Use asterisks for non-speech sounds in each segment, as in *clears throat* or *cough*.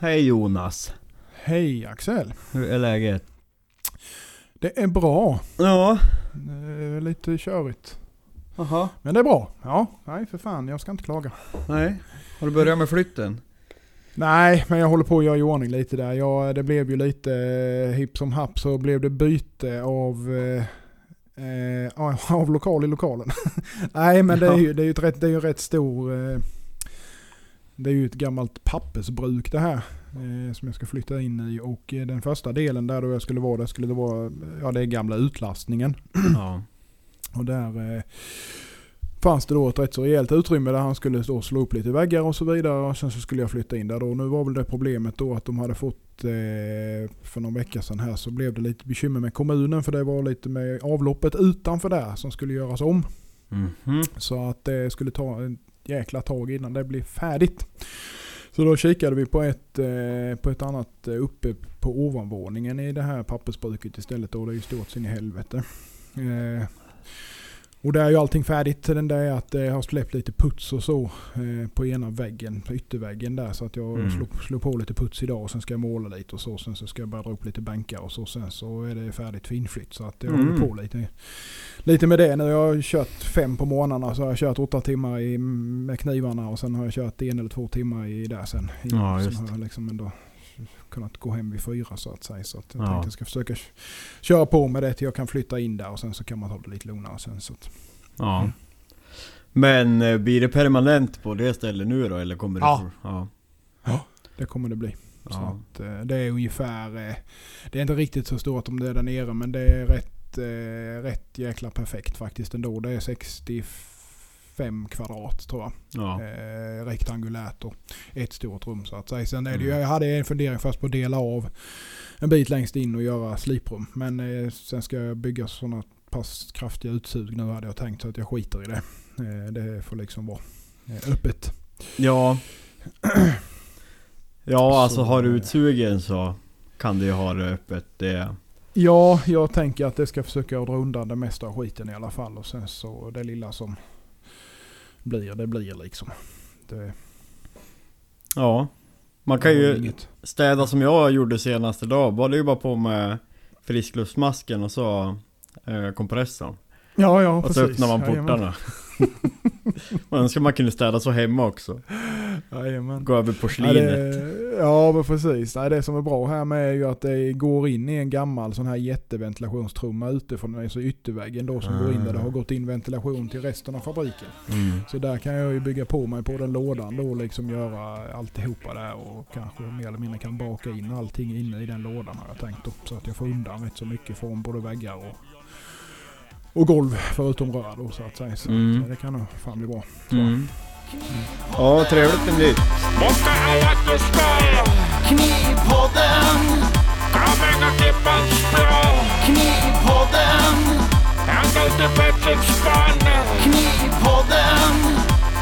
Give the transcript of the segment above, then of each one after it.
Hej Jonas. Hej Axel. Hur är läget? Det är bra. Ja. Det är lite körigt. Jaha. Men det är bra. Ja, nej för fan. Jag ska inte klaga. Nej. Har du börjat med flytten? Nej, men jag håller på att göra i ordning lite där. Jag, det blev ju lite eh, hipp som happ så blev det byte av, eh, eh, av lokal i lokalen. *laughs* nej, men det är ju, det är ju ett rätt, det är ju rätt stor... Eh, det är ju ett gammalt pappersbruk det här. Eh, som jag ska flytta in i. Och eh, den första delen där då jag skulle vara, där skulle det vara, ja det är gamla utlastningen. Ja. *clears throat* Och där eh, fanns det då ett rätt så rejält utrymme där han skulle då slå upp lite väggar och så vidare. Och sen så skulle jag flytta in där då. Nu var väl det problemet då att de hade fått, eh, för någon vecka sedan här, så blev det lite bekymmer med kommunen. För det var lite med avloppet utanför där som skulle göras om. Mhm. Så att det skulle ta jäkla tag innan det blir färdigt. Så då kikade vi på ett, eh, på ett annat eh, uppe på ovanvåningen i det här pappersbruket istället. Och det är ju stort sin i helvete. Eh, och där är ju allting färdigt. Den där är att det har släppt lite puts och så eh, på ena väggen, på ytterväggen där. Så att jag Mm. slog, slog på lite puts idag och sen ska jag måla lite och så. Sen så ska jag börja dra upp lite bänkar och så. Sen så är det färdigt för inflytt. Så att jag Mm. håller på lite, lite med det nu. Jag har kört fem på morgnarna så har jag kört åtta timmar i, med knivarna och sen har jag kört en eller två timmar i där sen. I, Ja, sen just har jag liksom ändå kunnat gå hem vid fyra så att säga. Så att jag Ja. tänkte jag ska försöka köra på med det till jag kan flytta in där och sen så kan man ta det lite lugnare sen. Så att, Ja. Mm. Men eh, blir det permanent på det stället nu då eller kommer det... Ja. ja. det kommer det bli. Så Ja. att, eh, det är ungefär, eh, det är inte riktigt så stort om det är där nere men det är rätt, rätt jäkla perfekt faktiskt ändå. Det är 65 kvadrat tror jag. Ja. Eh, rektangulärt och ett stort rum så att säga. Sen är det ju, Mm. jag hade en fundering först på att dela av en bit längst in och göra sliprum. Men eh, sen ska jag bygga sådana pass kraftiga utsug nu hade jag tänkt så att jag skiter i det. Eh, det får liksom vara eh, öppet. Ja. *clears throat* Ja, alltså Så, har du eh, utsugen så kan du ju ha det öppet. Det... Ja, jag tänker att det ska försöka dra undan det mesta av skiten i alla fall. Och sen så det lilla som blir, det blir liksom. Det, Ja. Man kan ju inget. städa som jag gjorde senast idag. Var det ju bara på med friskluftsmasken och så eh, kompressorn. Ja, ja Och precis. så öppnar man portarna. man *laughs* önskar man kunde städa så hemma också. Jajamän. Gå över Ja, porslinet. det, ja men precis. Nej, det som är bra här med är ju att det går in i en gammal sån här jätteventilationstrumma utifrån den så ytterväggen då som går in där det har gått in ventilation till resten av fabriken. Mm. Så där kan jag ju bygga på mig på den lådan då liksom göra alltihopa där och kanske mer eller mindre kan baka in allting inne i den lådan har jag tänkt upp. Så att jag får undan rätt så mycket från både väggar och, och golv förutom rör då så att säga. Så Mm. det kan nog fan bli bra. Ja, trevligt med nytt. Måste alla förstå Knivpodden. Kommer att klippa strå Knivpodden till Patrick Spann Knivpodden.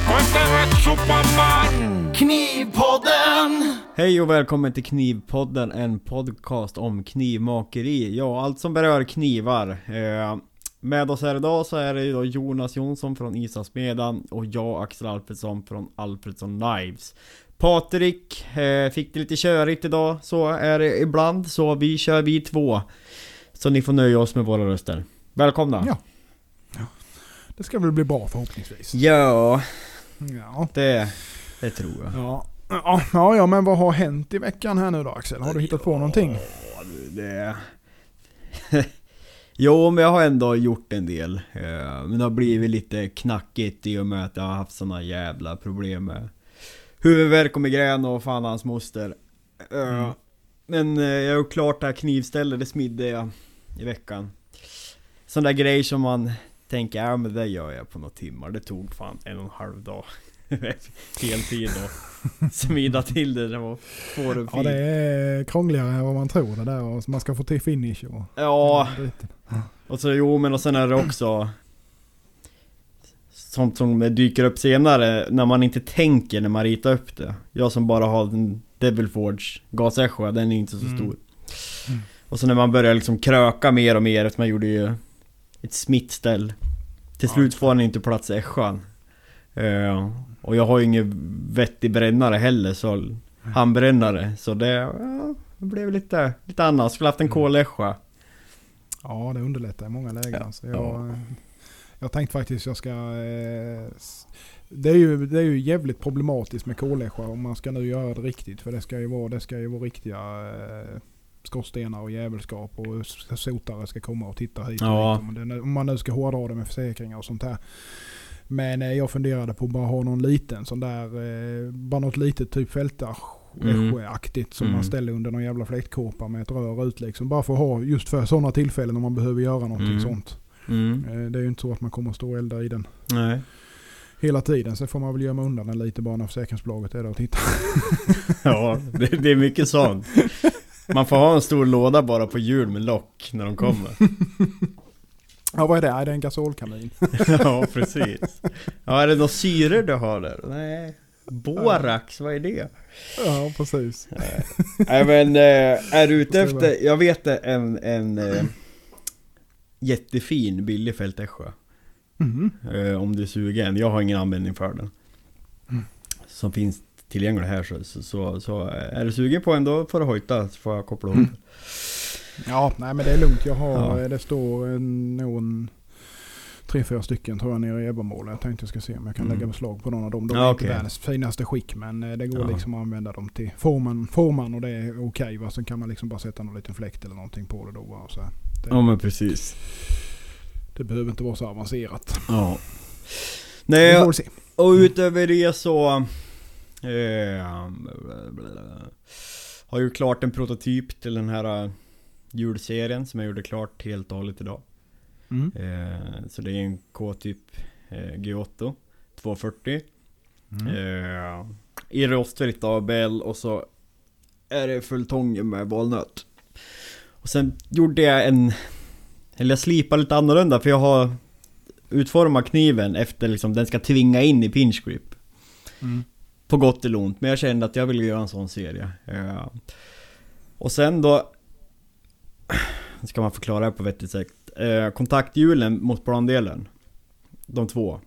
Kontra Superman. Knivpodden. Hej och välkommen till Knivpodden, en podcast om knivmakeri. Ja, allt som berör knivar. Eh, med oss här idag så är det då Jonas Jonsson från Isasmedan och jag Axel Alfredsson från Alfredsson Knives. Patrik eh, fick det lite körigt idag, så är det ibland. Så vi kör vi två. Så ni får nöja oss med våra röster. Välkomna! Ja. Det ska väl bli bra förhoppningsvis. Ja, Ja. det, det tror jag. Ja. Ja, ja, ja, men vad har hänt i veckan här nu då Axel? Har du hittat på någonting? Ja, du, det... *laughs* jo, men jag har ändå gjort en del. Eh, Men det har blivit lite knackigt i och med att jag har haft såna jävla problem med huvudvärk och migrän och fan hans moster. Eh, Mm. Men eh, jag har gjort klart det här knivstället, det smidde jag i veckan. Sån där grej som man tänker, ja men det gör jag på några timmar. Det tog fan en och en halv dag. *laughs* Heltid och *laughs* smida till det. Det var får och Ja, det är krångligare än vad man tror det där. Och man ska få till finish och... Ja. Och så jo men och sen är det också Sånt som dyker upp senare när man inte tänker när man ritar upp det Jag som bara har en Devil Forge gasässja, den är inte så Mm. stor Mm. Och så när man börjar liksom kröka mer och mer, att man gjorde ju Ett smittställ Till slut får han inte plats i ässjan Och jag har ju ingen vettig brännare heller så handbrännare. Så det, ja, det blev lite, lite annat. Skulle haft en kolässja. Ja, det underlättar i många lägen. Ja. Så jag, Ja. jag tänkte faktiskt jag ska... Eh, det, är ju, det är ju jävligt problematiskt med kolässja om man ska nu göra det riktigt. För det ska ju vara, det ska ju vara riktiga eh, skorstenar och jävelskap och sotare ska komma och titta hit och Ja. dit. Om, det, om man nu ska hårdra det med försäkringar och sånt här. Men eh, jag funderade på att bara ha någon liten sån där, eh, bara något litet typ fältarsjö-aktigt som Mm. man ställer under någon jävla fläktkåpa med ett rör ut liksom. Bara för att ha just för sådana tillfällen om man behöver göra någonting Mm. sånt. Mm. Eh, Det är ju inte så att man kommer att stå och elda i den Nej. hela tiden. Sen får man väl gömma undan den lite bara när försäkringsbolaget är där och tittar. *laughs* Ja, det, det är mycket sånt. Man får ha en stor låda bara på hjul med lock när de kommer. *laughs* Ja vad är det? Nej, det är en gasolkamin. *laughs* Ja, precis. Ja, är det några syror du har där? Nej. Borax, vad är det? ja precis. Nej men, eh, är du ute efter, jag vet en, en eh, jättefin billig fältässja. Mm. Eh, om du är sugen. Jag har ingen användning för den. Mm. Som finns tillgänglig här så, så, så, så är du sugen på en då får du hojta så får jag koppla ihop. Mm. Ja, nej men det är lugnt. Jag har, Ja. eh, det står en, någon tre, fyra stycken tror jag nere i Ebbamål. Jag tänkte jag ska se om jag kan Mm. lägga beslag på någon av dem. De Ja, är okej. inte världens finaste skick men eh, det går Ja. liksom att använda dem till formen, formen och det är okej. va. Sen kan man liksom bara sätta någon liten fläkt eller någonting på det då. va, och Så det, Ja men precis. det behöver inte vara så avancerat. Ja. Nej, se. och utöver det så... Eh, har gjort klart en prototyp till den här eh, julserien som jag gjorde klart helt och hållet idag. Mm. Eh, så det är en K-typ eh, G8 240 Mm. eh, I rostfritt ABL och så är det fulltång med valnöt. Och sen gjorde jag en... Eller jag slipade lite annorlunda för jag har utformat kniven efter liksom den ska tvinga in i pinch grip. Mm. På gott eller ont, men jag kände att jag ville göra en sån serie. Eh, och sen då... Ska man förklara det på vettigt sätt. Eh, kontakthjulen mot plandelen. De två.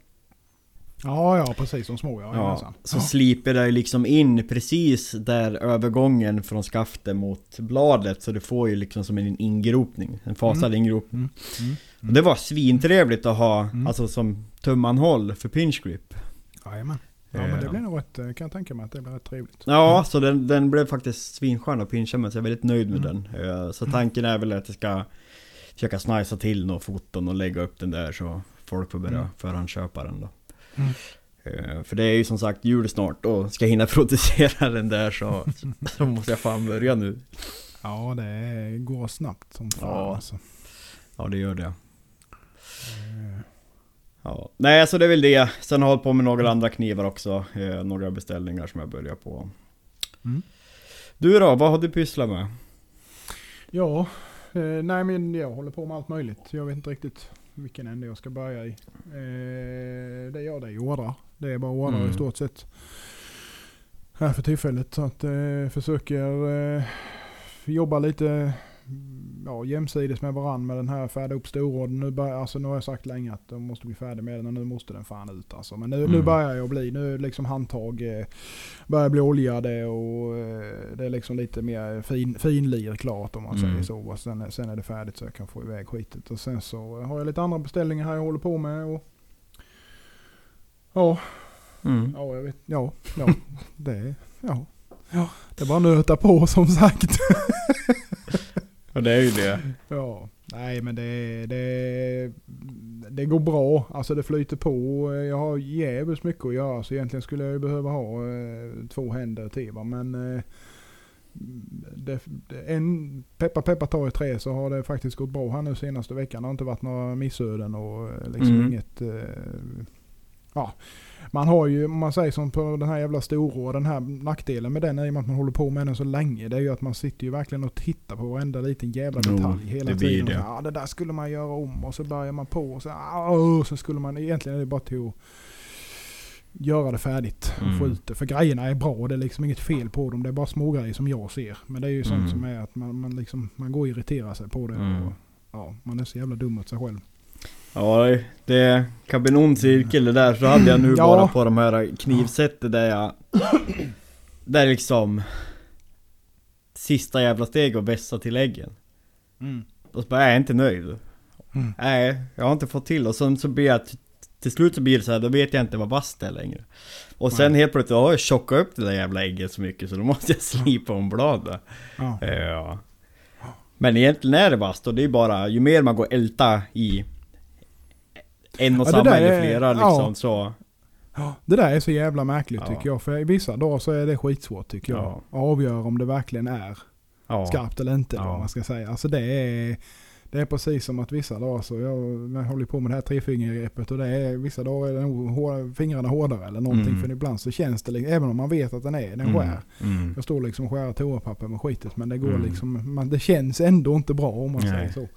Ja, ja precis. De små ja. Ja, så ja. sliper det liksom in precis där övergången från skaftet mot bladet. Så du får ju liksom som en ingropning. En fasad Mm. ingropning. Mm. Mm. Och det var svintrevligt att ha, Mm. alltså som tummanhåll för pinch grip. Jajamän. Ja men det Eh, blir nog rätt, eh, kan jag tänka mig att det blir rätt trevligt. Ja, så den, den blev faktiskt svinskön pincha med, så jag är väldigt nöjd med Mm. den. Eh, Så tanken är väl att jag ska försöka snajsa till några foton och lägga upp den där så folk får börja Mm. förhandsköpa den då. Mm. För det är ju som sagt jul snart och ska jag hinna *laughs* producera den där så, *laughs* så måste jag fan börja nu. Ja det går snabbt som fan Ja. alltså. Ja det gör det. Eh, Ja. Nej så det är väl det. Sen har jag hållit på med några andra knivar också. Eh, Några beställningar som jag börjar på. Mm. Du då, vad har du pysslat med? Ja, eh, nej men jag håller på med allt möjligt. Jag vet inte riktigt vilken ände jag ska börja i. Eh, det gör det är ordrar. Det är bara ordrar Mm. i stort sett. Här för tillfället. Så att eh, försöker eh, jobba lite ja, jämsides med varann med den här färda upp storråden. Nu, bör, alltså, nu har jag sagt länge att de måste bli färdig med den och nu måste den fan ut alltså. Men nu, nu Mm. börjar jag bli, nu liksom handtag eh, börjar bli oljade och eh, det är liksom lite mer fin, finlir klart om man Mm. säger så. Och sen, sen är det färdigt så jag kan få iväg skitet. Och sen så har jag lite andra beställningar här jag håller på med. Och, ja, Mm. ja, jag vet, ja, ja, *laughs* det ja. Ja, det är bara att nöta på som sagt. *laughs* Ja det är ju det. Ja, nej men det, det, det går bra. Alltså det flyter på. Jag har jävligt mycket att göra så egentligen skulle jag ju behöva ha eh, två händer till va. Men eh, det, det, en, peppa peppa tar i trä så har det faktiskt gått bra här nu senaste veckan. Det har inte varit några missöden och eh, liksom Mm. inget... Eh, ja, man har ju, om man säger som på den här jävla stora den här nackdelen med den är ju att man håller på med den så länge. Det är ju att man sitter ju verkligen och tittar på varenda liten jävla Jo, detalj hela det tiden. det. Och Ja, det där skulle man göra om och så börjar man på och så, ah, och så skulle man, egentligen är det bara till att göra det färdigt och Mm. få ut det. För grejerna är bra, det är liksom inget fel på dem. Det är bara små grejer som jag ser. Men det är ju sånt Mm. som är att man, man, liksom, man går och irriterar sig på det. Mm. Och, ja, man är så jävla dum mot sig själv. Ja, det kan bli en ond cirkel det där. Så hade jag nu Ja. bara på de här knivsättet där jag... Det är liksom Sista jävla steg och vässa till äggen. Mm. Och så bara, jag är inte nöjd. Mm. Nej, jag har inte fått till och sen så blir jag Till slut så blir det så här, då vet jag inte vad det är längre. Och sen helt plötsligt har jag tjockat upp det där jävla ägget så mycket så då måste jag *laughs* slipa om bladet. Ja. Ja. Men egentligen är det vasst och det är bara, ju mer man går älta i en och Ja, samma eller är- flera ja. liksom så... Ja, Det där är så jävla märkligt Ja. tycker jag. För vissa dagar så är det skitsvårt tycker jag. Ja. Att avgöra om det verkligen är Ja. skarpt eller inte. Vad man ska säga. Alltså det är, det är precis som att vissa dagar så, jag, jag håller på med det här trefingergreppet och det är, vissa dagar är det nog hår, fingrarna hårdare eller någonting. Mm. För ibland så känns det, även om man vet att den är, den Mm. skär. Mm. Jag står liksom och skär toapapper med skitet men det går Mm. liksom, man, det känns ändå inte bra om man Nej. säger så.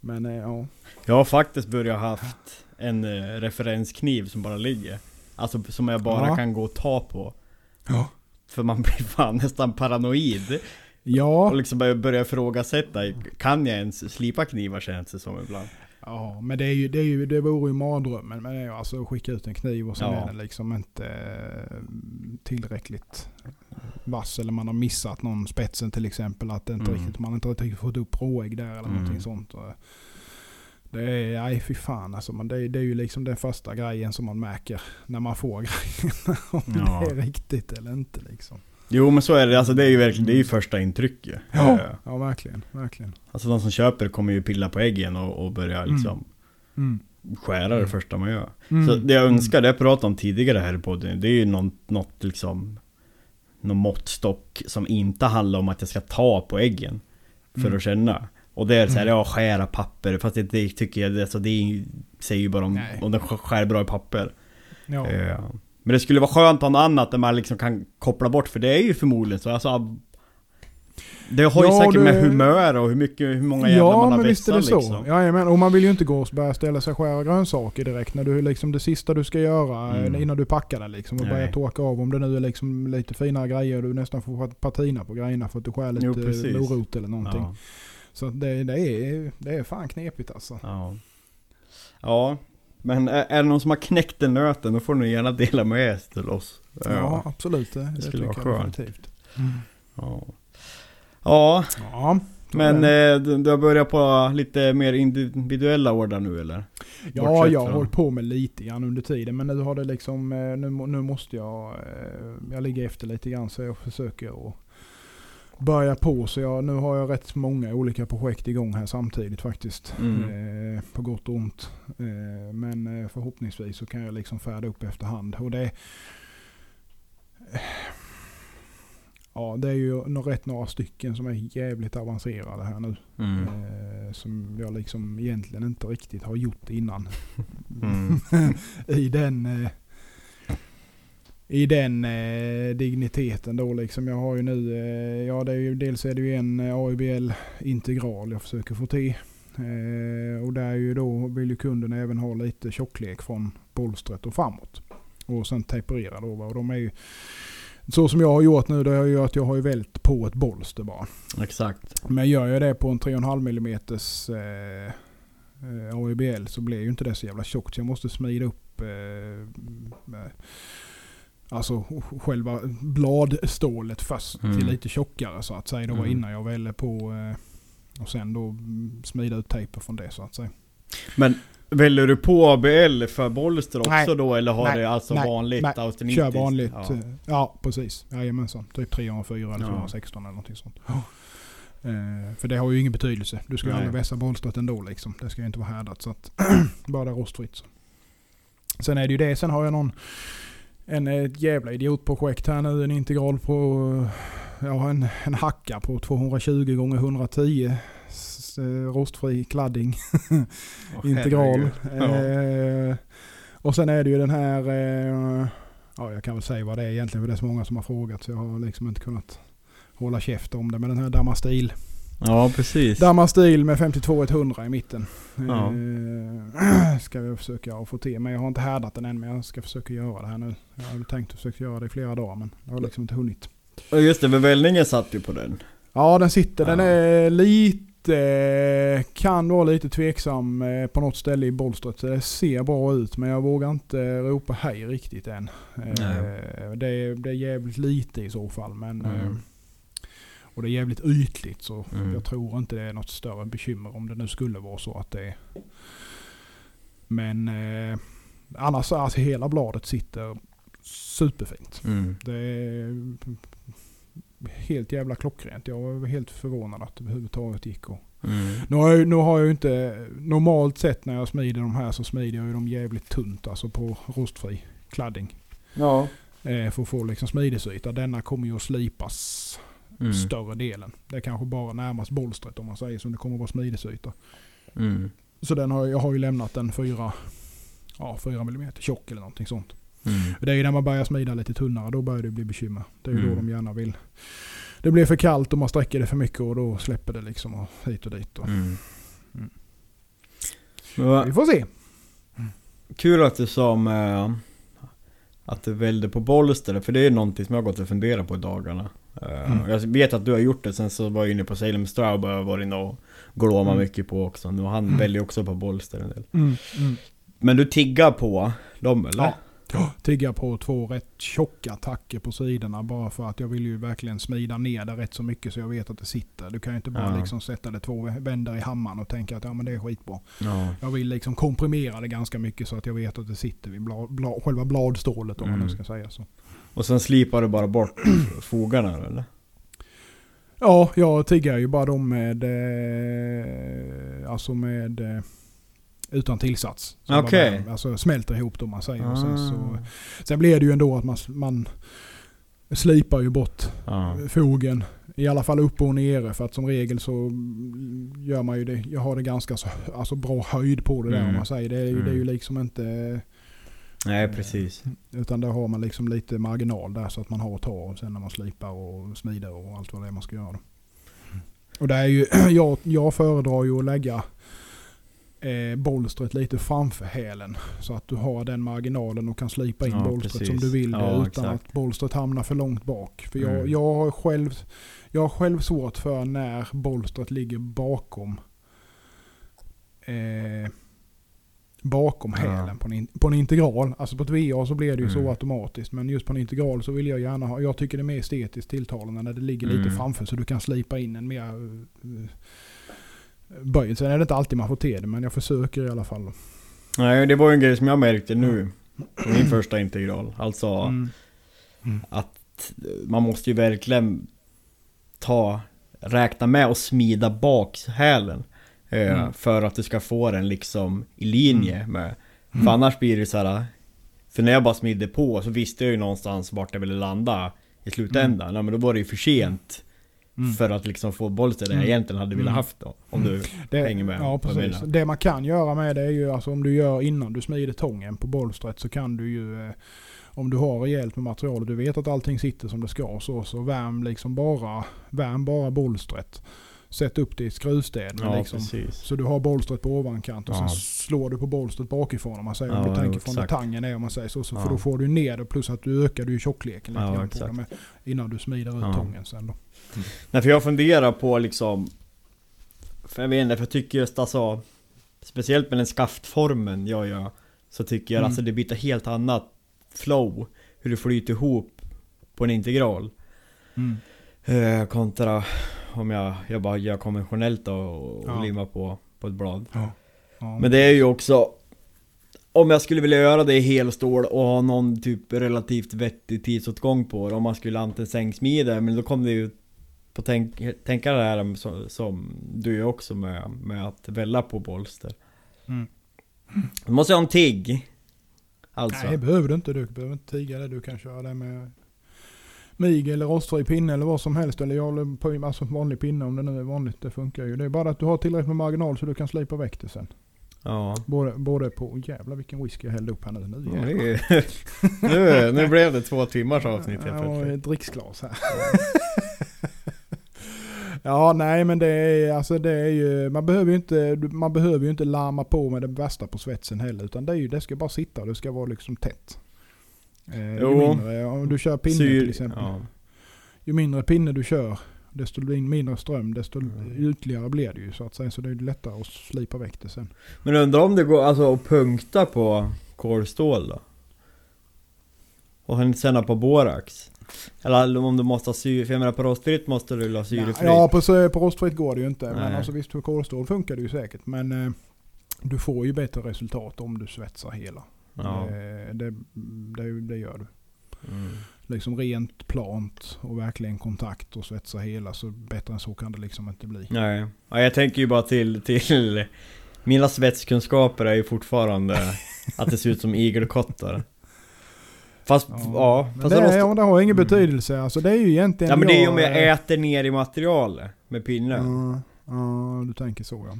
Men eh, ja. Jag har faktiskt börjat haft en eh, referenskniv som bara ligger. Alltså som jag bara Ja. kan gå och ta på. Ja. För man *laughs* blir fan nästan paranoid. Ja, Och liksom börjar börja ifrågasätta, kan jag ens slipa knivar känns det som ibland. Ja, men det, är ju, det, är ju, det vore ju mardrömmen. Men det är ju alltså att skicka ut en kniv och sen Ja. är den liksom inte eh, tillräckligt vass. Eller man har missat någon spetsen till exempel. Att det inte Mm. riktigt, man inte riktigt fått upp råägg där eller Mm. någonting sånt. Det är, nej fy fan alltså. Men det, är- det är ju liksom den första grejen som man märker när man får *laughs* grejen. Om Ja. det är riktigt eller inte liksom. Jo men så är det, alltså det är ju verkligen, det är ju första intrycket. Ja, Eh, ja verkligen. verkligen. Alltså de som köper kommer ju pilla på äggen och, och börja liksom Mm. skära det Mm. första man gör. Mm. Så det jag önskar, det jag pratade om tidigare här i podden, det är ju något, något liksom Någon måttstock som inte handlar om att jag ska ta på äggen För Mm. att känna Och det är såhär, Mm. ja skära papper, fast det, det tycker jag, alltså, det säger ju bara om, Nej. om den sk- skär bra i papper Ja. Eh, Men det skulle vara skönt att ha något annat där man liksom kan koppla bort, för det är ju förmodligen så alltså Det har ju Ja, säkert med det- humör och hur mycket, hur många jävlar Ja, man har men visst är det vässat så. liksom. Ja, men, och man vill ju inte gå och börja ställa sig och skära grönsaker direkt. När du liksom det sista du ska göra Mm. eh, innan du packar det liksom. Och Nej. börja torka av om det nu är liksom lite finare grejer och du nästan får patina på grejerna för att du skär lite Jo, precis. morot eller någonting. Ja. Så det, det, är, det är fan knepigt alltså. Ja. Ja, men är, är det någon som har knäckt den nöten då får ni gärna dela med er till oss. Ja, absolut. Det, det, skulle vara skönt. definitivt. Ja. Ja, Ja, men eh, du, har börjat på lite mer individuella ordrar nu eller? Ja, Bortsett jag har hållit på med lite grann under tiden. Men nu har det liksom, eh, nu, nu måste jag, eh, jag ligger efter lite grann så jag försöker att börja på. Så jag, nu har jag rätt många olika projekt igång här samtidigt faktiskt. Mm. Eh, på gott och ont. Eh, men eh, förhoppningsvis så kan jag liksom färda upp efterhand. Och det, ja, det är ju rätt några stycken som är jävligt avancerade här nu. Mm. Eh, som jag liksom egentligen inte riktigt har gjort innan. *laughs* Mm. *laughs* I den eh, i den eh, digniteten då liksom. Jag har ju nu, eh, ja det är ju, dels är det ju en eh, AIBL integral jag försöker få till. Eh, och där är ju då vill ju kunden även ha lite tjocklek från bolstret och framåt. Och sen temperera då. Och de är ju, så som jag har gjort nu, det är ju att jag har ju vält på ett bolster bara. Exakt. Men gör jag det på en 3,5 mm eh, eh, AIBL så blir ju inte det så jävla tjockt. Så jag måste smida upp eh, med, alltså själva bladstålet först Mm. till lite tjockare så att säga. Då Mm. innan jag väljer på eh, och sen då smida ut tejpen från det så att säga. Men väljer du på ABL för bolster också Nej. då eller har Nej. det alltså Nej. vanligt Nej. austenistiskt? Kör vanligt. Ja. Ja, ja precis. Jajamensan. Typ 304 eller Ja. 416 eller någonting sånt. Eh, för det har ju ingen betydelse. Du ska ju aldrig vässa bolstret ändå liksom. Det ska ju inte vara härdat. Så att *clears throat* bara rostfritt. Så. Sen är det ju det. Sen har jag någon en ett jävla idiotprojekt här nu. En integral på jag har en, en hacka på 220 gånger 110 s- eh, rostfri kladding. Åh, *laughs* integral. herregud. Eh, och sen är det ju den här, eh, ja jag kan väl säga vad det är egentligen för det är så många som har frågat så jag har liksom inte kunnat hålla käft om det. Men den här Damastil. Ja, precis. Damastil med 52-100 i mitten. Ja. Eh, *clears throat* ska vi försöka få till. Men jag har inte härdat den än men jag ska försöka göra det här nu. Jag har tänkt att försöka göra det i flera dagar men jag har liksom inte hunnit. Just det, för vällningen satt ju på den. Ja den sitter, den Ja. är lite, kan vara lite tveksam eh, på något ställe i bolstret. Det ser bra ut men jag vågar inte ropa hej riktigt än. Eh, Det är, det är jävligt lite i så fall. Men, Mm. eh, och det är jävligt ytligt så Mm. jag tror inte det är något större bekymmer om det nu skulle vara så att det är. Men eh, annars alltså hela bladet sitter superfint. Mm. Det är helt jävla klockrent. Jag var helt förvånad att det överhuvudtaget gick att... Mm. Nu har, jag, nu har jag inte... Normalt sett när jag smider de här så smider jag ju dem jävligt tunt. Alltså på rostfri kladding. Ja. Eh, för att få liksom smidesyta. Denna kommer ju att slipas Mm. större delen. Det är kanske bara närmast bolstret om man säger som det kommer att vara smidesyta. Mm. Så den har, jag har ju lämnat den 4 ja, 4 mm tjock eller någonting sånt. Mm. Det är ju när man börjar smida lite tunnare, då börjar det bli bekymmer. Det är ju Mm. då de gärna vill. Det blir för kallt och man sträcker det för mycket och då släpper det liksom och hit och dit. Och. Mm. Mm. Vi får se. Kul att du sa med att du välde på bolster, för det är någonting som jag har gått och funderat på i dagarna. Eh, Mm. Jag vet att du har gjort det, sen så var jag inne på Salem Stroud och varit inne och glåma Mm. mycket på också. Nu han Mm. väljer också på en del. Mm. Mm. Men du tiggar på dem eller? Ja. Tigga på två rätt tjocka attacker på sidorna bara för att jag vill ju verkligen smida ner det rätt så mycket så jag vet att det sitter. Du kan ju inte bara Ja. liksom sätta det två vändor i hammaren och tänka att ja men det är skitbra. Ja. Jag vill liksom komprimera det ganska mycket så att jag vet att det sitter vid bla, bla, själva bladstålet om man nu Mm. ska säga så. Och sen slipar du bara bort *clears throat* fogarna eller? Ja, jag tiggar ju bara dem med, eh, alltså med, eh, utan tillsats. Okej. bär- Alltså smälter ihop dem man säger. Och sen, så, Ah. sen blir det ju ändå att man, man slipar ju bort Ja. fogen. I alla fall uppe och nere för att som regel så gör man ju det. Jag har det ganska så, alltså bra höjd på det där Mm. om man säger. Det är, ju, det är ju Mm. liksom inte... Nej precis. Utan där har man liksom lite marginal där så att man har att ta och sen när man slipar och smider och allt vad det är man ska göra. Då. Och det är ju, *clears throat* jag, jag föredrar ju att lägga eh, bolstret lite framför hälen. Så att du har den marginalen och kan slipa in Ja, bolstret precis. som du vill Ja, utan exakt. att bolstret hamnar för långt bak. För jag, Mm. jag, har själv, jag har själv svårt för när bolstret ligger bakom eh, bakom Ja. hälen på en, på en integral. Alltså på ett VA så blir det ju så Mm. automatiskt. Men just på en integral så vill jag gärna ha, jag tycker det är mer estetiskt tilltalande när det ligger lite Mm. framför så du kan slipa in en mer böjd. Sen är det inte alltid man får till det men jag försöker i alla fall. Nej det var ju en grej som jag märkte nu. På min första integral. Alltså Mm. att man måste ju verkligen ta, räkna med och smida bak hälen. eh, Mm. För att du ska få den liksom i linje Mm. med. För annars blir det så här. För när jag bara smidde på så visste jag ju någonstans vart jag ville landa i slutändan. Ja, men då var det ju för sent. Mm. För att liksom få där jag Mm. egentligen hade velat Mm. haft då. Om du Det, hänger med. Ja, precis. Det man kan göra med det är ju alltså om du gör innan du smider tången på bolstret så kan du ju eh, om du har rejält med material och du vet att allting sitter som det ska så, så värm liksom bara, värm bara bolstret. Sätt upp det i skruvstäd. Ja liksom, så du har bolstret på ovankant och Ja. sen slår du på bolstret bakifrån om man säger. Ja, om du tänker från där exakt. tangen är om man säger så. så. För då får du ner det plus att du ökar du tjockleken lite Ja, på exakt. med, innan du smider ut Ja. tången sen då. Nej för jag funderar på liksom För jag vet inte, för jag tycker just alltså Speciellt med den skaftformen jag gör Så tycker jag Mm. alltså det blir ett helt annat flow Hur det flyter ihop På en integral Mm. eh, Kontra om jag, jag bara gör konventionellt då och, och Ja. limmar på, på ett blad Ja. Ja. Men det är ju också Om jag skulle vilja göra det i helstål och ha någon typ relativt vettig tidsåtgång på det Om man skulle antingen sängsmida men då kommer det ju på tänk, tänka det här som, som du gör också med, med att välla på bolster Mm. Då måste jag ha en tigg Alltså Nej, det behöver du inte. Du behöver inte tiga det. Du kan köra det med mig eller rostfri pinne eller vad som helst. Eller jag håller på alltså vanlig pinne om det nu är vanligt. Det funkar ju. Det är bara att du har tillräckligt med marginal så du kan slipa väck det sen. Ja, Både, både på... Oh, jävlar vilken whisky jag hällde upp här nu. Nu, ja är, *laughs* nu, nu blev det två timmars avsnitt helt Ja, plötsligt ett dricksglas här. *laughs* ja, nej men det är, alltså det är ju, man behöver ju inte, man behöver ju inte larma på med det värsta på svetsen heller. Utan det, är ju, det ska bara sitta och det ska vara liksom tätt. Eh, ju Jo. mindre, om du kör pinne Syr- till exempel. ja. Ju mindre pinne du kör Desto mindre ström, desto Mm. ytligare blir det ju så att säga. Så det är lättare att slipa väck det sen. Men undrar om det går alltså att punkta på kolstål då? Och sen på borax? Eller om du måste ha syre, för jag menar på rostfritt måste du ha syrefritt. Ja, på, på rostfritt går det ju inte. Men Nej. alltså visst, för kolstål funkar det ju säkert. Men eh, du får ju bättre resultat om du svetsar hela. Ja. Det, det, det gör du. Mm. Liksom rent plant och verkligen kontakt och svetsa hela. Så bättre än så kan det liksom inte bli. Nej. Ja, jag tänker ju bara till, till Mina svetskunskaper är ju fortfarande *laughs* att det ser ut som igelkottar. Fast, ja. Men fast det, måste, det har ingen Mm. betydelse. Alltså det är ju egentligen... ja men det är ju om jag äter ner i materialet med pinnen. Ja, ja, du tänker så ja.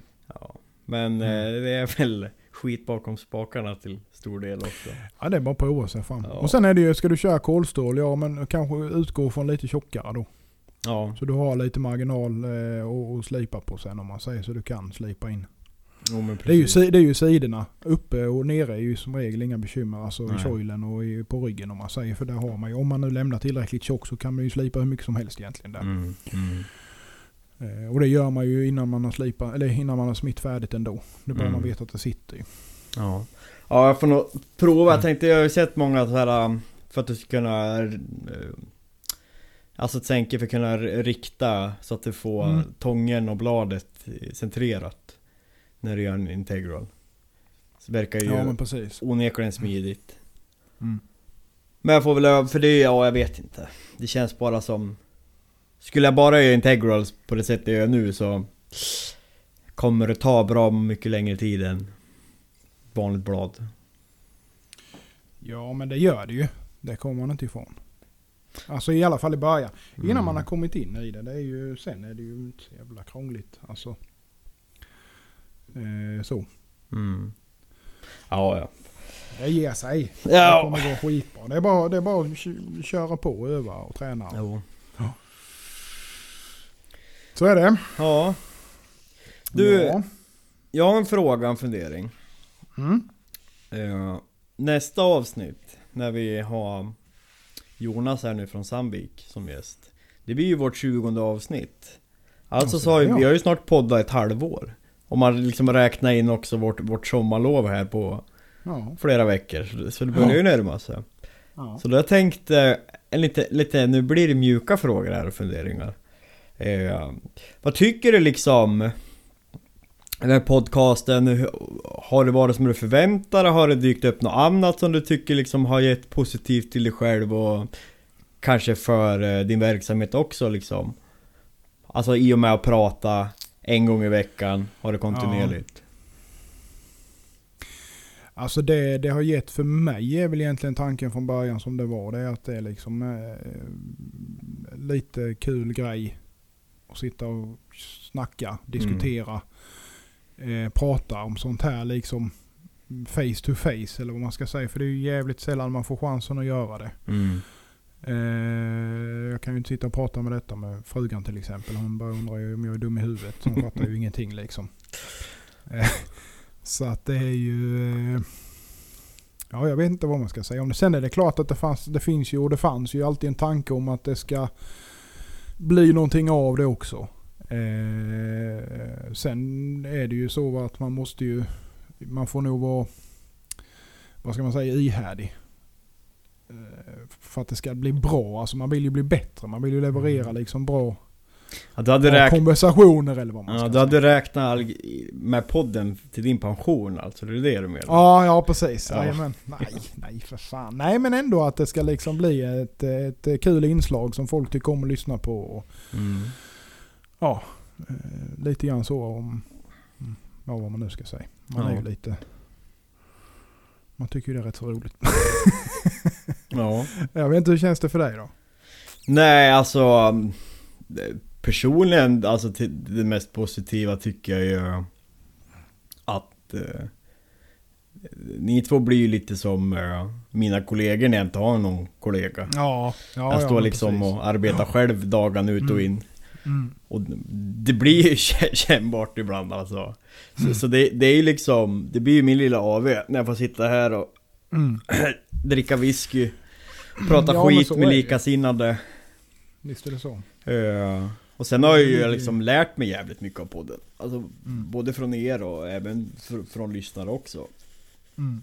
Men Mm. eh, det är väl skit bakom spakarna till stor del också. Ja det är bara att prova sig fram. Ja. Och sen är det ju, ska du köra kolstål, ja men kanske utgå från lite tjockare då. Ja. Så du har lite marginal eh, slipa på sen om man säger så du kan slipa in. Jo, Det är, ju, det är ju sidorna. Uppe och nere är ju som regel inga bekymmer. Alltså Nej. i kjolen och i, på ryggen om man säger. För där har man ju, om man nu lämnar tillräckligt tjock så kan man ju slipa hur mycket som helst egentligen där. Mm, mm. Eh, och det gör man ju innan man har slipat, eller innan man har smitt färdigt ändå. Är bara Mm. man vet att det sitter ju. Ja. Ja, jag får nog prova. Jag Mm. tänkte, jag har ju sett många så här um, för att du ska kunna eh, Alltså tänker för att kunna rikta så att du får Mm. tången och bladet centrerat När du gör en integral Så verkar ju Ja men precis. onekligen smidigt Mm. Men jag får väl öva, för det är, ja jag vet inte Det känns bara som Skulle jag bara göra integrals på det sättet jag gör nu så Kommer det ta bra mycket längre tid än vanligt blad Ja men det gör det ju. Det kommer man inte ifrån. Alltså i alla fall i början. Innan Mm. man har kommit in i det. det är ju, sen är det ju inte så jävla krångligt. Alltså. Eh, så. Mm. Ja, ja. Det ger sig. Det Ja. kommer gå skitbra. Det är bara, det är bara att kö- köra på och öva och träna. Jo. Så är det. Ja. Du, Ja. jag har en fråga, en fundering. Mm. Eh, nästa avsnitt, när vi har Jonas här nu från Sandvik som gäst. Det blir ju vårt 20 avsnitt. Alltså Ja, så har ja. vi har ju snart poddat ett halvår. Om man liksom räknar in också vårt, vårt sommarlov här på Ja. flera veckor. Så det, börjar ju närma sig. Så då har jag lite, lite, nu blir det mjuka frågor här och funderingar. Eh, vad tycker du liksom? Den här podcasten, har det varit som du förväntade dig? Har det dykt upp något annat som du tycker liksom har gett positivt till dig själv och kanske för eh, din verksamhet också liksom? Alltså i och med att prata en gång i veckan, har det kontinuerligt? Alltså det, det har gett för mig är väl egentligen tanken från början som det var. Det är att det är liksom eh, lite kul grej. Att sitta och snacka, diskutera, eh, prata om sånt här liksom face to face eller vad man ska säga. För det är ju jävligt sällan man får chansen att göra det. Mm. Eh, jag kan ju inte sitta och prata med detta med frugan till exempel. Hon bara undrar ju om jag är dum i huvudet. Hon *laughs* fattar ju ingenting liksom. Eh, så att det är ju... Eh, ja, jag vet inte vad man ska säga om det. Sen är det klart att det, fanns, det finns ju och det fanns ju alltid en tanke om att det ska bli någonting av det också. Eh, sen är det ju så att man måste ju... Man får nog vara... Vad ska man säga? Ihärdig. Eh, för att det ska bli bra. Alltså man vill ju bli bättre. Man vill ju leverera liksom bra, Ja, du hade räknat... konversationer eller vad man Ja, ska du hade räknat med podden till din pension alltså, det är det du menar? Ja, ja precis. Ja. Ja. Nej, nej för fan. Nej men ändå att det ska liksom bli ett, ett kul inslag som folk tycker om att lyssna på. Och, Mm. ja, eh, lite grann så om mm, ja, vad man nu ska säga. Man Ja. är ju lite... Man tycker ju det är rätt så roligt. Ja. *laughs* Jag vet inte, hur känns det för dig då? Nej, alltså... Personligen, alltså det mest positiva tycker jag ju att eh, ni två blir ju lite som eh, mina kollegor när jag inte har någon kollega. Ja, ja jag ja, står men liksom precis. och arbetar själv dagen ut och Mm. in. Mm. Och det blir ju *laughs* kä- kännbart ibland alltså. Så, så det, det är ju liksom, det blir ju min lilla AV när jag får sitta här och Mm. *clears throat* dricka whisky, prata Ja, skit med likasinnade. Visst är det så. Eh, Och sen har jag ju Mm. liksom lärt mig jävligt mycket av podden. Alltså Mm. både från er och även fr- från lyssnare också. Mm.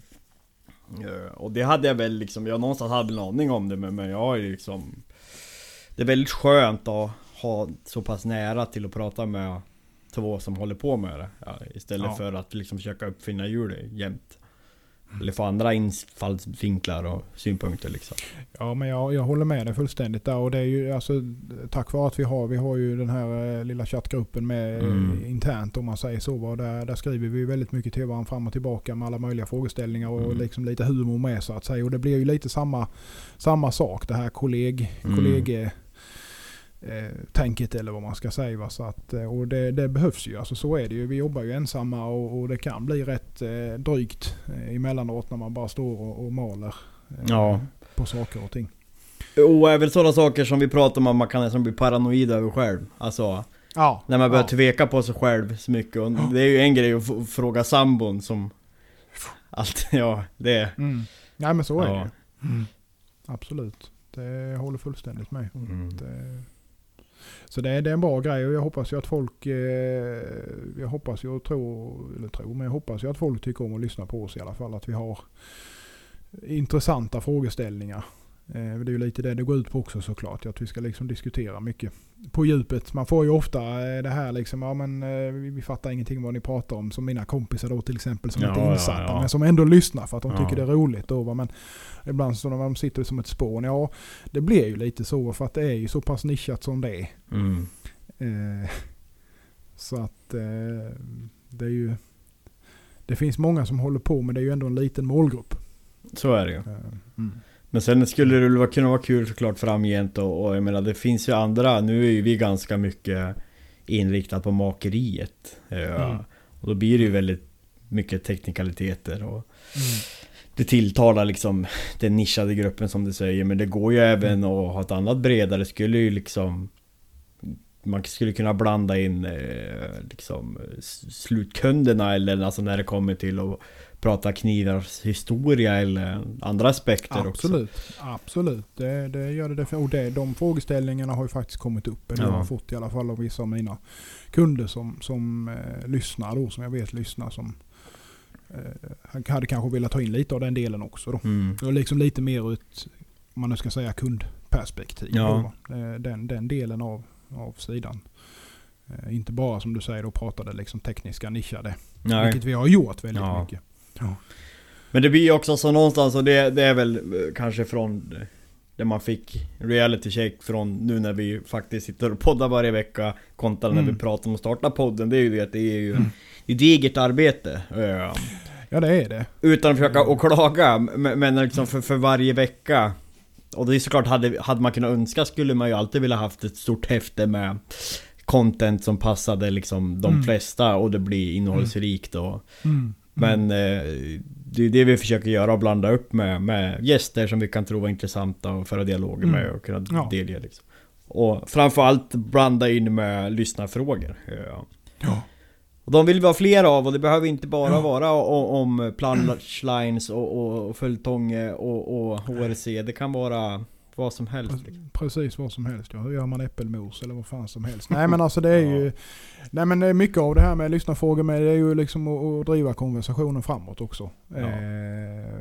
Eh, Och det hade jag väl liksom, jag någonstans hade en aning om det men, men jag ju liksom Det är väldigt skönt att ha så pass nära till att prata med två som håller på med det. Ja, istället Ja. för att liksom försöka uppfinna hjulet jämt. Eller få andra infallsvinklar och synpunkter liksom. Ja men jag, jag håller med dig fullständigt där och det är ju alltså tack vare att vi har, vi har ju den här eh, lilla chattgruppen med eh, Mm. internt om man säger så. Där, där skriver vi väldigt mycket till varandra fram och tillbaka med alla möjliga frågeställningar och Mm. liksom lite humor med så att säga. Och det blir ju lite samma, samma sak det här kolleg, Mm. kollege tänket eller vad man ska säga. Va? Så att, eh, och det, det behövs ju, alltså så är det ju. Vi jobbar ju ensamma och, och det kan bli rätt eh, drygt eh, emellanåt när man bara står och, och maler eh, Ja. på saker och ting. Och även sådana saker som vi pratar om att man kan nästan bli paranoid över själv. Alltså Ja. när man börjar ja. tveka på sig själv så mycket. Och det är ju en grej att fråga sambon som Allt, *laughs* ja det Mm. Nej men så är Ja. det mm. Absolut. Det håller fullständigt med. mm. Det, så det, är- det är en bra grej och jag hoppas ju att folk, eh, jag hoppas ju och tror, eller tror, men jag hoppas ju att folk tycker om att lyssna på oss i alla fall. Att vi har intressanta frågeställningar. Eh, det är ju lite det det går ut på också såklart. Att vi ska liksom diskutera mycket på djupet. Man får ju ofta eh, det här liksom, ja men eh, vi, fattar ingenting vad ni pratar om. Som mina kompisar då till exempel som Ja, inte är ja, insatta. ja. Men som ändå lyssnar för att de Ja. tycker det är roligt. Då? Men ibland så när de sitter som ett spån. Ja, det blir ju lite så för att det är ju så pass nischat som det är. Mm. Eh, så att eh, det är ju... Det finns många som håller på men det är ju ändå en liten målgrupp. Så är det ju. Mm. Men sen skulle det väl kunna vara kul såklart framgent och, och jag menar det finns ju andra, nu är ju vi ganska mycket inriktat på makeriet. Ja. Mm. Och då blir det ju väldigt mycket teknikaliteter och Mm. det tilltalar liksom den nischade gruppen som du säger Men det går ju även att ha ett annat bredare, skulle ju liksom Man skulle kunna blanda in eh, liksom slutkunderna eller alltså när det kommer till att prata knivars historia eller andra aspekter också Absolut, absolut. Det, det gör det. Och det, de frågeställningarna har ju faktiskt kommit upp. Eller Ja. har fått i alla fall av vissa av mina kunder som, som eh, lyssnar då. Som jag vet lyssnar. Som eh, hade kanske velat ta in lite av den delen också då. mm. Och liksom lite mer ut, om man nu ska säga kundperspektiv. Ja. Då? Eh, den, den delen av, av sidan. Eh, inte bara som du säger då pratade liksom tekniska nischade. Nej. Vilket vi har gjort väldigt Ja. mycket. Men det blir ju också så någonstans och det, det är väl eh, kanske från eh, Där man fick reality check från nu när vi faktiskt sitter och poddar varje vecka Kontra när Mm. vi pratar om att starta podden Det är ju det att det är ju Mm. Är digert arbete eh, Ja det är det. Utan att försöka och klaga men liksom för, för varje vecka Och det är såklart, hade, hade man kunnat önska skulle man ju alltid vilja haft ett stort häfte med Content som passade liksom de Mm. flesta och det blir innehållsrikt och Mm. Men eh, det är det vi försöker göra och blanda upp med, med gäster som vi kan tro var intressanta och föra dialoger Mm. med och kunna Ja. delge liksom. Och framförallt blanda in med lyssnarfrågor. Ja. Ja. Och de vill vi ha fler av och det behöver inte bara Ja. vara o- om plunchlines och, och, och följetong och, och HRC. Det kan vara vad som helst. Liksom. Precis vad som helst ja. Hur gör man äppelmos eller vad fan som helst. Nej *laughs* men alltså det är ju... Nej men det är mycket av det här med lyssnarfrågor med det är ju liksom att, driva konversationen framåt också. Ja. Eh,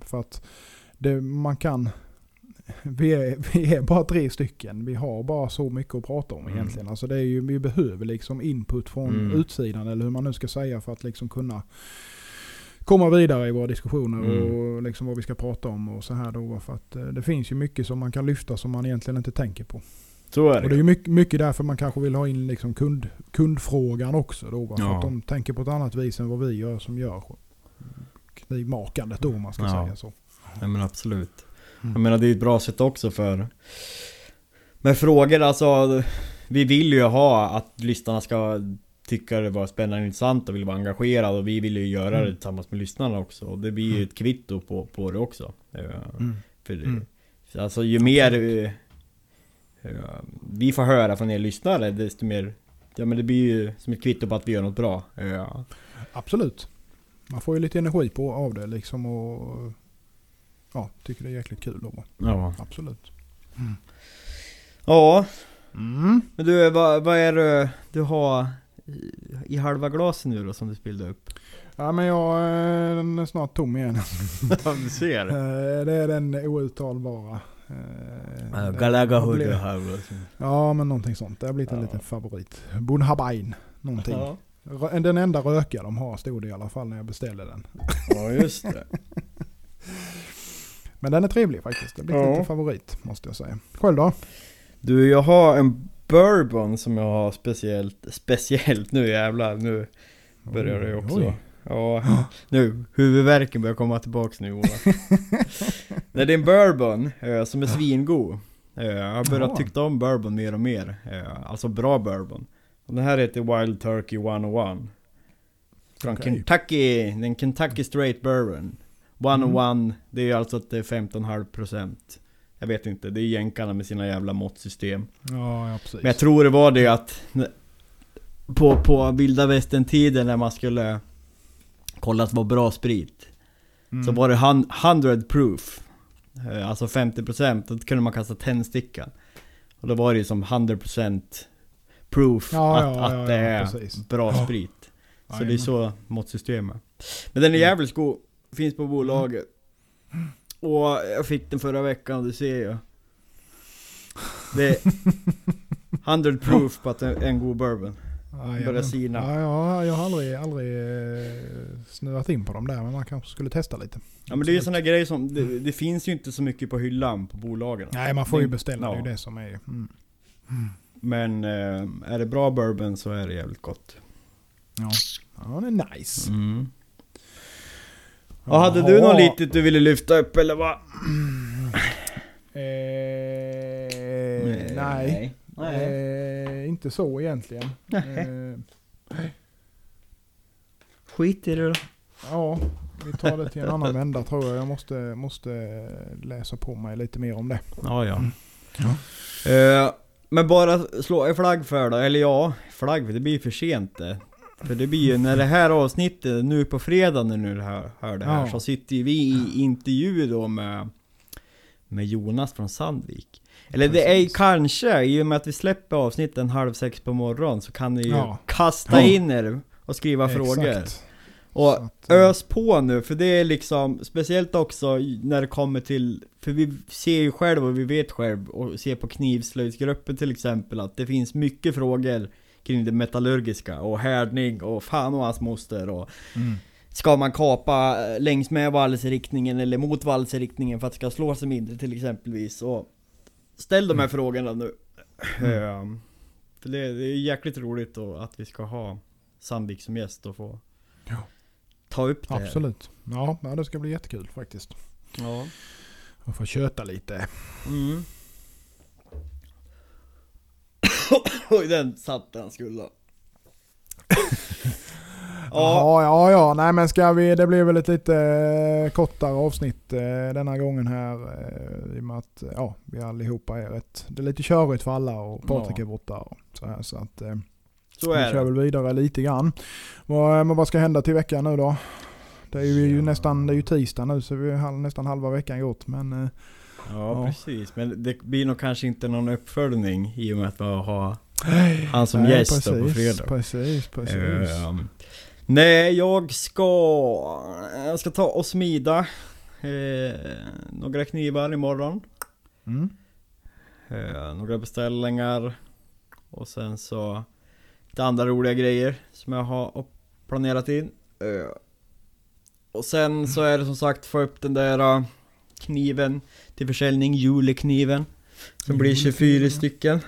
för att det, man kan... *laughs* Vi är, vi är bara tre stycken. Vi har bara så mycket att prata om Mm. egentligen. Alltså det är ju, vi behöver liksom input från Mm. utsidan eller hur man nu ska säga för att liksom kunna komma vidare i våra diskussioner Mm. och liksom vad vi ska prata om och så här då. För att eh, det finns ju mycket som man kan lyfta som man egentligen inte tänker på. Så är Och det är det. ju mycket, mycket därför man kanske vill ha in liksom kund, kundfrågan också då. va? För Ja. att de tänker på ett annat vis än vad vi gör som gör knivmakandet då om man ska Ja. säga så. Ja men absolut. Mm. Jag menar det är ett bra sätt också för Med frågor alltså Vi vill ju ha att lyssnarna ska tycka det var spännande och intressant och vill vara engagerade och vi vill ju göra Mm. det tillsammans med lyssnarna också och det blir ju Mm. ett kvitto på, på det också. Ja, Mm. För det, Mm. Alltså ju mer eh, ja, vi får höra från er lyssnare desto mer Ja men det blir ju som ett kvitto på att vi gör något bra. Ja. Absolut. Man får ju lite energi på av det liksom och ja, tycker det är jäkligt kul då. Ja. Absolut. Ja Mm. Men du, vad, vad är det du har i, halva glasen nu då som du spillde upp? Ja men jag eh, den är snart tom igen. *laughs* Ja, du ser. Eh, det är den outtalbara. Eh, Galaga Ja men någonting sånt. Det har blivit en Ja. liten favorit. Bunhabain. Någonting. Ja. Den enda röka de har stod det i alla fall när jag beställde den. ja, just det. *laughs* Men den är trevlig faktiskt. Det blir Ja. lite favorit måste jag säga. Själv då? Du, jag har en bourbon som jag har speciellt, speciellt nu jävlar, nu börjar det också. Oj. Ja, nu, huvudvärken börjar komma tillbaks nu Ola. *laughs* Nej, det är en bourbon eh, som är svingod. Eh, jag har börjat tycka om bourbon mer och mer. Eh, alltså bra bourbon. Och den här heter Wild Turkey 101. Från Okej. Kentucky, den Kentucky Straight Bourbon. 101, det är alltså att det är 15,5% Jag vet inte, det är jänkarna med sina jävla måttsystem. Ja, ja precis. Men jag tror det var det att på, på vilda västern tiden när man skulle kolla att det var bra sprit Mm. Så var det hun- 100 proof. Eh, Alltså 50% då kunde man kasta tändstickan Och då var det ju som 100% proof Ja, att, ja, att det är precis. bra sprit. Så det är så måttsystemet Men den är jävligt god, finns på bolaget Och jag fick den förra veckan du ser ju Det är *laughs* 100 proof på att det är en god bourbon Jajamän. börjar sina. Ja, ja, jag har aldrig, aldrig eh, snöat in på dem där, men man kanske skulle testa lite. Ja men det är ju såna grejer som, det, det finns ju inte så mycket på hyllan på bolagen Nej, man får ju beställa, det är ja. ju det som är... Mm. Men eh, är det bra bourbon så är det jävligt gott Ja. ja, det är nice. mm. Och hade du något litet du ville lyfta upp eller vad? Eh, nej. Eh, inte så egentligen. Eh, Skit i det då ja, vi tar det till en annan vända tror jag. Jag måste, måste läsa på mig lite mer om det. Ja ja. Ja. Eh, men bara slå en flagg för då, eller ja, flagg för det blir för sent det. För det blir ju när det här avsnittet, nu på fredag när nu det här, hör det här, Ja. så sitter ju vi i intervju då med, med Jonas från Sandvik. Eller det är kanske, i och med att vi släpper avsnitten halv sex på morgonen så kan ni ju Ja. kasta Ja. in er och skriva frågor. Exakt. Och Så att, eh, Ös på nu, för det är liksom speciellt också när det kommer till För vi ser ju själv och vi vet själv och ser på knivslöjdsgruppen till exempel att det finns mycket frågor kring det metallurgiska och härdning och fan och hans moster och Mm. Ska man kapa eh, längs med valsriktningen eller mot valsriktningen för att det ska slå sig mindre till exempelvis och Ställ de här frågorna nu Mm. Ehm, För det, det är jäkligt roligt att vi ska ha Sandvik som gäst och få Ja. Ta upp det här. Absolut. Ja, ja, det ska bli jättekul faktiskt. Ja. Att få köta lite. Mm. *laughs* Oj, den satt den skulle. *laughs* ja. Ja, ja. Nej men ska vi, det blir väl ett lite eh, kortare avsnitt eh, denna gången här. Eh, I och med att ja, vi allihopa är rätt, det är lite körigt för alla och Patrik Ja. är borta och så här. Så att Så vi kör väl vidare lite grann. Men vad ska hända till veckan nu då? Det är ju Ja. nästan, det är ju tisdag nu så vi har nästan halva veckan gått. Men Ja, Ja. precis. Men det blir nog kanske inte någon uppföljning i och med att vi har han som nej, gäst då på precis, fredag. Precis, precis. Ehm, nej, jag ska... Jag ska ta och smida eh, några knivar imorgon. Mm. Eh, några beställningar. Och sen så lite andra roliga grejer som jag har planerat in. Eh, och sen så är det som sagt få upp den där kniven till försäljning, julekniven. Som blir 24 stycken.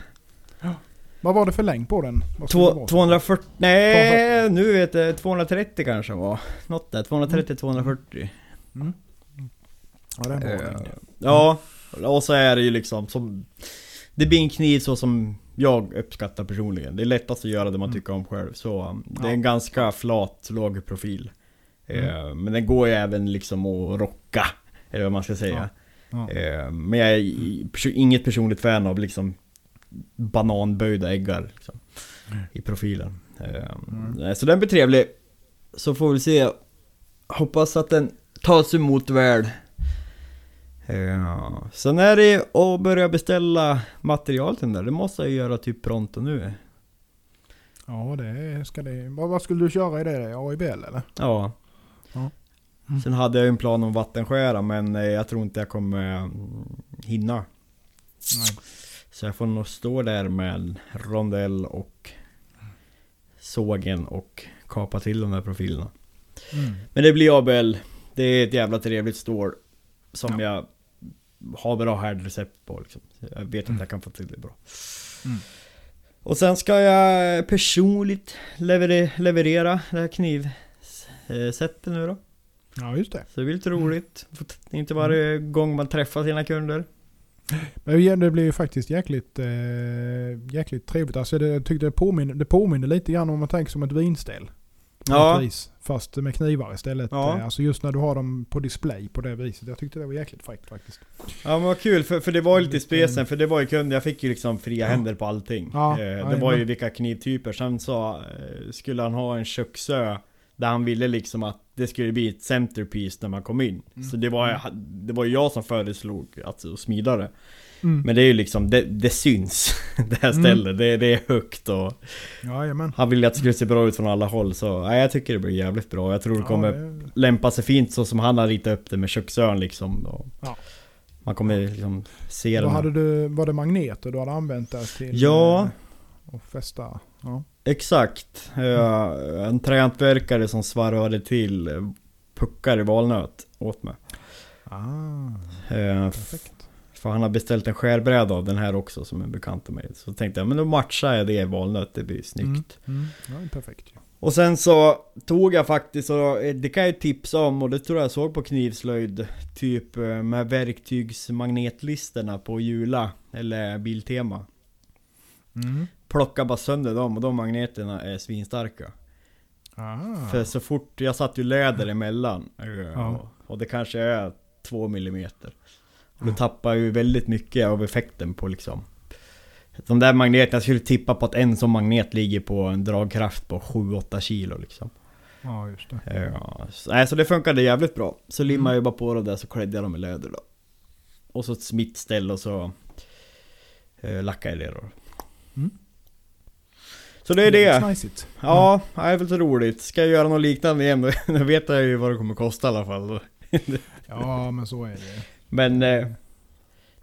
Vad var det för längd på den? Vad skulle det Två, vara? 240, nej nu vet jag, 230 kanske var. Något där, 230-240. Mm. Ja, det är en bra Eh, längd. Ja, och så är det ju liksom som Det blir en kniv så som jag uppskattar personligen. Det är lättast att göra det man Mm. tycker om själv. Så um, det är Ja. en ganska flat, låg profil. Mm. Eh, Men den går ju även liksom att rocka. Eller vad man ska säga. Ja. Eh, Men jag är inget personligt fan av liksom bananböjda äggar liksom, Mm. i profilen. Eh, Mm. Så den blir trevlig. Så får vi se. Hoppas att den tas emot väl. Ja. Sen är det att börja beställa material till den där. Det måste jag göra typ pronto nu. Ja, det ska det. Vad, vad skulle du köra i det? AIBL eller? Ja. Ja. Sen hade jag ju en plan om vattenskära men eh, jag tror inte jag kommer mm, hinna. Nej. Så jag får nog stå där med rondell och sågen och kapa till de där profilerna. Mm. Men det blir ABL. Det är ett jävla trevligt stål. Som jag har bra härdrecept på liksom. Jag vet att jag kan få till det bra. Mm. Och sen ska jag personligt leverera, leverera det här knivsättet nu då. Ja, just det. Så det blir lite roligt. Få t- Inte varje gång man träffar sina kunder. Men igen, det blir ju faktiskt jäkligt, eh, jäkligt trevligt. Alltså det, jag tyckte det påminner, det påminner lite grann om man tänker som ett vinställ. Ja. vis. Fast med knivar istället. Ja. Eh, Alltså just när du har dem på display på det viset. Jag tyckte det var jäkligt fräckt faktiskt. Ja men vad kul, för, för det var ju lite Lite- spesen, för det var ju kunder, jag fick ju liksom fria Ja. händer på allting. Ja, eh, det var ju vilka knivtyper, sen så eh, skulle han ha en köksö Där han ville liksom att det skulle bli ett centerpiece när man kom in. Mm. Så det var, det var jag som föreslog att smida det. Mm. Men det är ju liksom, det, det syns *laughs* det här stället. Det, det är högt och Jajamän. han ville att det skulle se bra ut från alla håll. Så nej, jag tycker det blir jävligt bra. Jag tror det kommer Ja, det- lämpa sig fint så som han har ritat upp det med köksön liksom. Och Ja. Man kommer liksom se här. hade du, var det magneter du hade använt där till? Ja. eh, Och fästa? Ja. Exakt. Eh, en trähantverkare som svarvade till puckar i valnöt åt mig. Ah, Eh, perfekt. För han har beställt en skärbräda av den här också som är bekant till mig. Så tänkte jag, men då matchar jag det i valnöt, det blir snyggt. Mm. Mm. Ja, perfekt. Och sen så tog jag faktiskt, och eh, det kan jag tipsa om, och det tror jag såg på Knivslöjd, typ med verktygsmagnetlisterna på Jula, eller Biltema. Mm. Plocka bara sönder dem och de magneterna är svinstarka. Ah. För så fort, jag satt ju läder emellan. eh, Ja. Och, det kanske är två millimeter. Och då tappar jag ju väldigt mycket av effekten på liksom De där magneterna, jag skulle tippa på att en sån magnet ligger på en dragkraft på 7-8 kilo liksom. Ja, just det. Ja, så, nej, så det funkade jävligt bra. Så Mm. limmade jag bara på det där så klädde jag dem i läder då. Och så ett smittställ och så eh, lackade jag det då. Mm. Så det är det. Snajsigt. Ja, det är väl så roligt. Ska jag göra något liknande igen då, *laughs* vet jag ju vad det kommer kosta i alla fall. *laughs* Ja, men så är det. Men eh,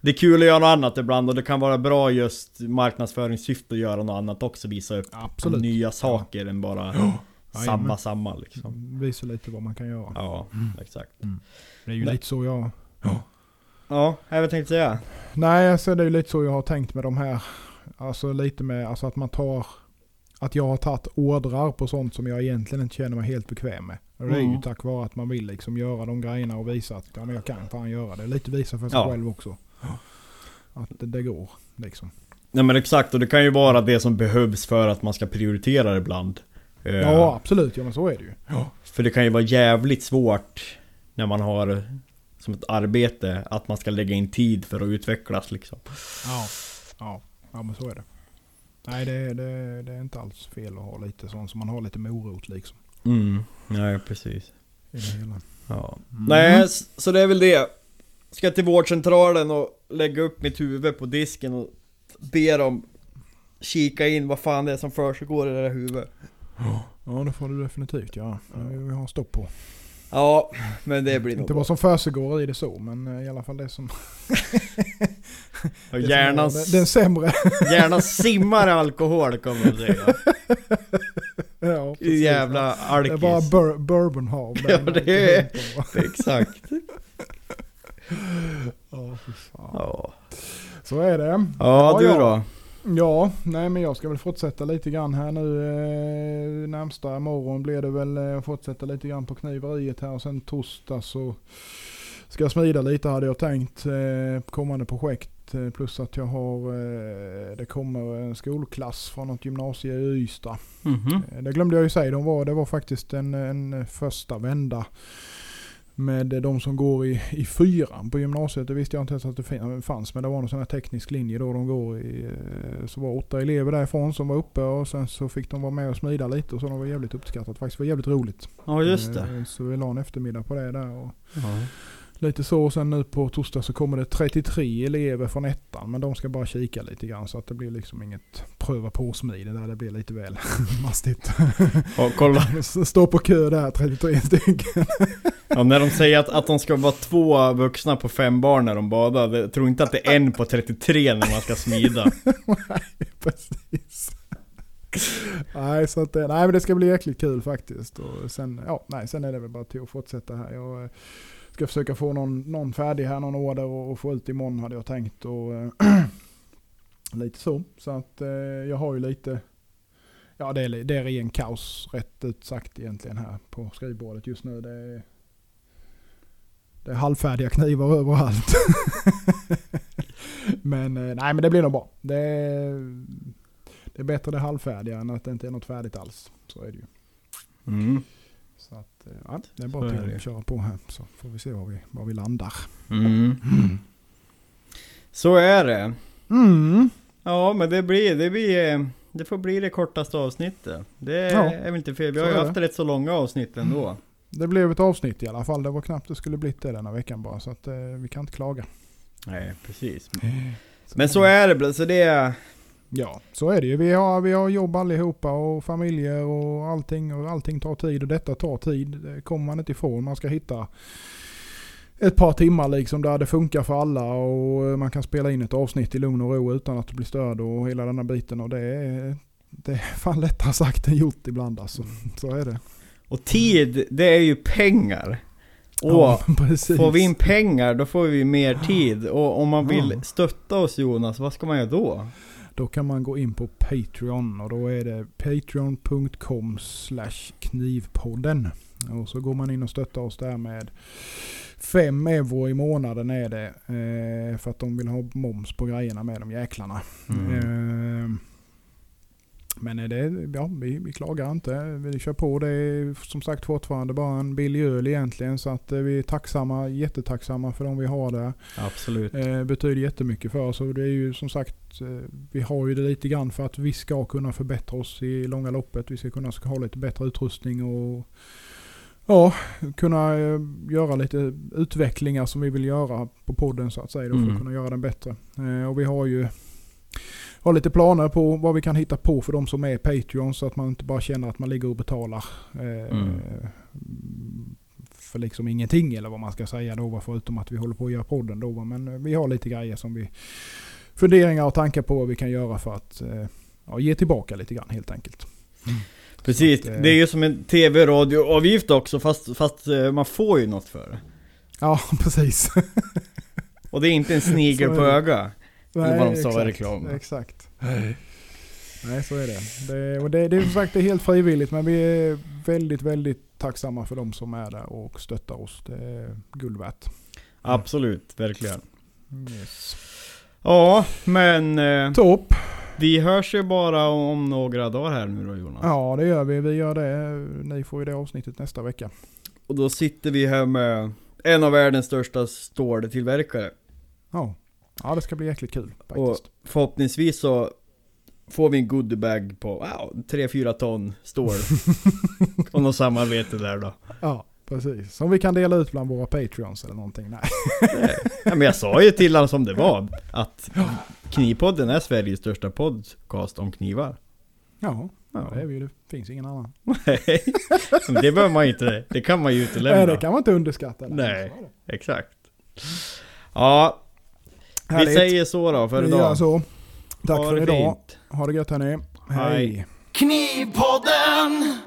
det är kul att göra något annat ibland och det kan vara bra just marknadsföringssyfte att göra något annat också. Visa upp Absolut. nya saker än bara *gasps* samma Jajamän. samma liksom. Visa lite vad man kan göra. Ja, exakt. Det är ju lite så jag... Ja, jag tänkte säga. Nej, alltså det är ju lite så jag har tänkt med de här. Alltså lite med alltså att man tar... Att jag har tagit ordrar på sånt som jag egentligen inte känner mig helt bekväm med. Och det är ju Mm. tack vare att man vill liksom göra de grejerna och visa att ja, men jag kan fan göra det. Lite visa för sig Ja. själv också. Att det, det går liksom. Nej men exakt, och det kan ju vara det som behövs för att man ska prioritera det ibland. Eh, Ja, absolut. Ja, men så är det ju. För det kan ju vara jävligt svårt när man har som ett arbete att man ska lägga in tid för att utvecklas liksom. Ja, ja, ja men så är det. Nej, det, det, det är inte alls fel att ha lite sånt som man har lite morot liksom. Mm, nej precis. I det hela. Ja. Mm. Nej, så det är väl det. Ska till vårdcentralen och lägga upp mitt huvud på disken och be dem kika in vad fan det är som försiggår i det där huvudet. Ja, det får du definitivt göra. Det vill vi ha stopp på. Ja, men det blir nog Inte vad som försiggår i det så, men eh, i alla fall det som... *laughs* Och Hjärnan, den, sämre. hjärnan simmar alkohol kommer de säga. *laughs* ja, precis. Jävla Det är alkis. bara bur bourbonhav. där Ja, det är-. Exakt. *laughs* Ja. Ja, Så är det. ja du då? Ja, nej men jag ska väl fortsätta lite grann här nu. Eh, närmsta morgon blir det väl eh, fortsätta lite grann på kniveriet här och sen torsdag så ska jag smida lite hade jag tänkt. Eh, kommande projekt plus att jag har, eh, det kommer en skolklass från något gymnasie i Ystad. Mhm. Eh, Det glömde jag ju säga, de var, det var faktiskt en, en första vända med de som går i, i fyran på gymnasiet. Det visste jag inte ens att det fanns, men det var någon sån här teknisk linje då de går i. eh, Så var åtta elever därifrån som var uppe och sen så fick de vara med och smida lite och så de var jävligt uppskattat. Faktiskt var jävligt roligt. Ja just det. Eh, Så vi la en eftermiddag på det där och Ja. Lite så. Sen nu på torsdag så kommer det 33 elever från ettan. Men de ska bara kika lite grann så att det blir liksom inget pröva på smide där. Det blir lite väl *laughs* mastigt. Ja, kolla. *laughs* Stå på kö där 33 stycken. Ja, när de säger att, att de ska vara två vuxna på fem barn när de badar. Jag tror inte att det är en på 33 när man ska smida. *laughs* nej, precis. nej, så att, det- nej, men det ska bli jäkligt kul faktiskt. Och sen, ja, nej, sen är det väl bara till att fortsätta här. Jag eh, ska försöka få någon, någon färdig här, någon order och, och få ut imorgon hade jag tänkt. Och, eh, *clears throat* lite så. Så att eh, jag har ju lite, ja det är, det är ren kaos rätt ut sagt egentligen här på skrivbordet just nu. Det är, det är halvfärdiga knivar överallt. *laughs* men eh, nej men det blir nog bra. Det är, det är bättre det halvfärdiga än att det inte är något färdigt alls. Så är det ju. Mm. Så att, eh, ja, det är Så bara är till det. att köra på här så får vi se var vi, var vi landar. Mm. Så är det. Mm. Ja, men det blir, det blir, eh, det får bli det kortaste avsnittet. Det Ja. är väl inte fel. Vi Så har ju är haft rätt så långa avsnitt ändå. Det blev ett avsnitt i alla fall. Det var knappt det skulle blivit det denna veckan bara. Så att eh, vi kan inte klaga. Nej, precis. Men så är det, så det är... Ja, så är det ju. Vi har, vi har jobb allihopa och familjer och allting. Och allting tar tid och detta tar tid. Det kommer man inte ifrån. Man ska hitta ett par timmar liksom där det funkar för alla och man kan spela in ett avsnitt i lugn och ro utan att bli störd och hela den här biten. Och det är, det är fan lättare sagt än gjort ibland alltså. Så är det. Och tid, det är ju pengar. Och *laughs* Ja, får vi in pengar, då får vi mer tid. Och om man vill stötta oss Jonas, vad ska man göra då? Då kan man gå in på Patreon och då är det patreon.com knivpodden. Och så går man in och stöttar oss där med 5 euro i månaden är det. Eh, för att de vill ha moms på grejerna med de jäklarna. Mm. Eh, men det, ja, vi, vi klagar inte. Vi kör på. Det är som sagt fortfarande bara en billig öl egentligen. Så att eh, vi är tacksamma, jättetacksamma för de vi har där. Absolut. Eh, betyder jättemycket för oss och det är ju som sagt, eh, vi har ju det lite grann för att vi ska kunna förbättra oss i långa loppet. Vi ska kunna ha lite bättre utrustning och ja, kunna eh, göra lite utvecklingar som vi vill göra på podden så att säga. Då, för Mm. att kunna göra den bättre. Eh, och vi har ju har lite planer på vad vi kan hitta på för de som är Patreon så att man inte bara känner att man ligger och betalar. Eh, Mm. För liksom ingenting eller vad man ska säga då. Förutom att vi håller på att göra podden då. Men eh, vi har lite grejer som vi funderingar och tankar på vad vi kan göra för att eh, ja, ge tillbaka lite grann helt enkelt. Precis, Så att, eh, det är ju som en tv-radioavgift också fast, fast eh, man får ju något för det. Ja, *laughs* precis. Och det är inte en snigel på det. Eller vad de sa i exakt, reklamen. Exakt. Nej, så är det. det, och det, det är som sagt helt frivilligt men vi är väldigt, väldigt tacksamma för de som är där och stöttar oss. Det är guld värt. Absolut, verkligen. Yes. Ja, men eh, Topp. vi hörs ju bara om några dagar här nu då Jonas. Ja, det gör vi. Vi gör det. Ni får ju det avsnittet nästa vecka. Och då sitter vi här med en av världens största ståltillverkare. Ja. Ja, det ska bli jäkligt kul Och faktiskt. förhoppningsvis så får vi en goodiebag på wow, 3-4 ton stål. *laughs* Om något samarbete där då. Ja, precis. Som vi kan dela ut bland våra patreons eller någonting. Nej. Ja, men jag sa ju till honom som det var. Att Knivpodden är Sveriges största podcast om knivar. Ja, ja. Det är vi ju. Det finns ingen annan. Nej, men det behöver man inte. Det kan man ju inte lämna. Nej, det kan man inte underskatta. Nej. Exakt. Ja, vi Härligt. säger så då för Vi idag. gör så. Tack Ha för idag. fint. Ha det gött hörni. Hej. Knivpodden!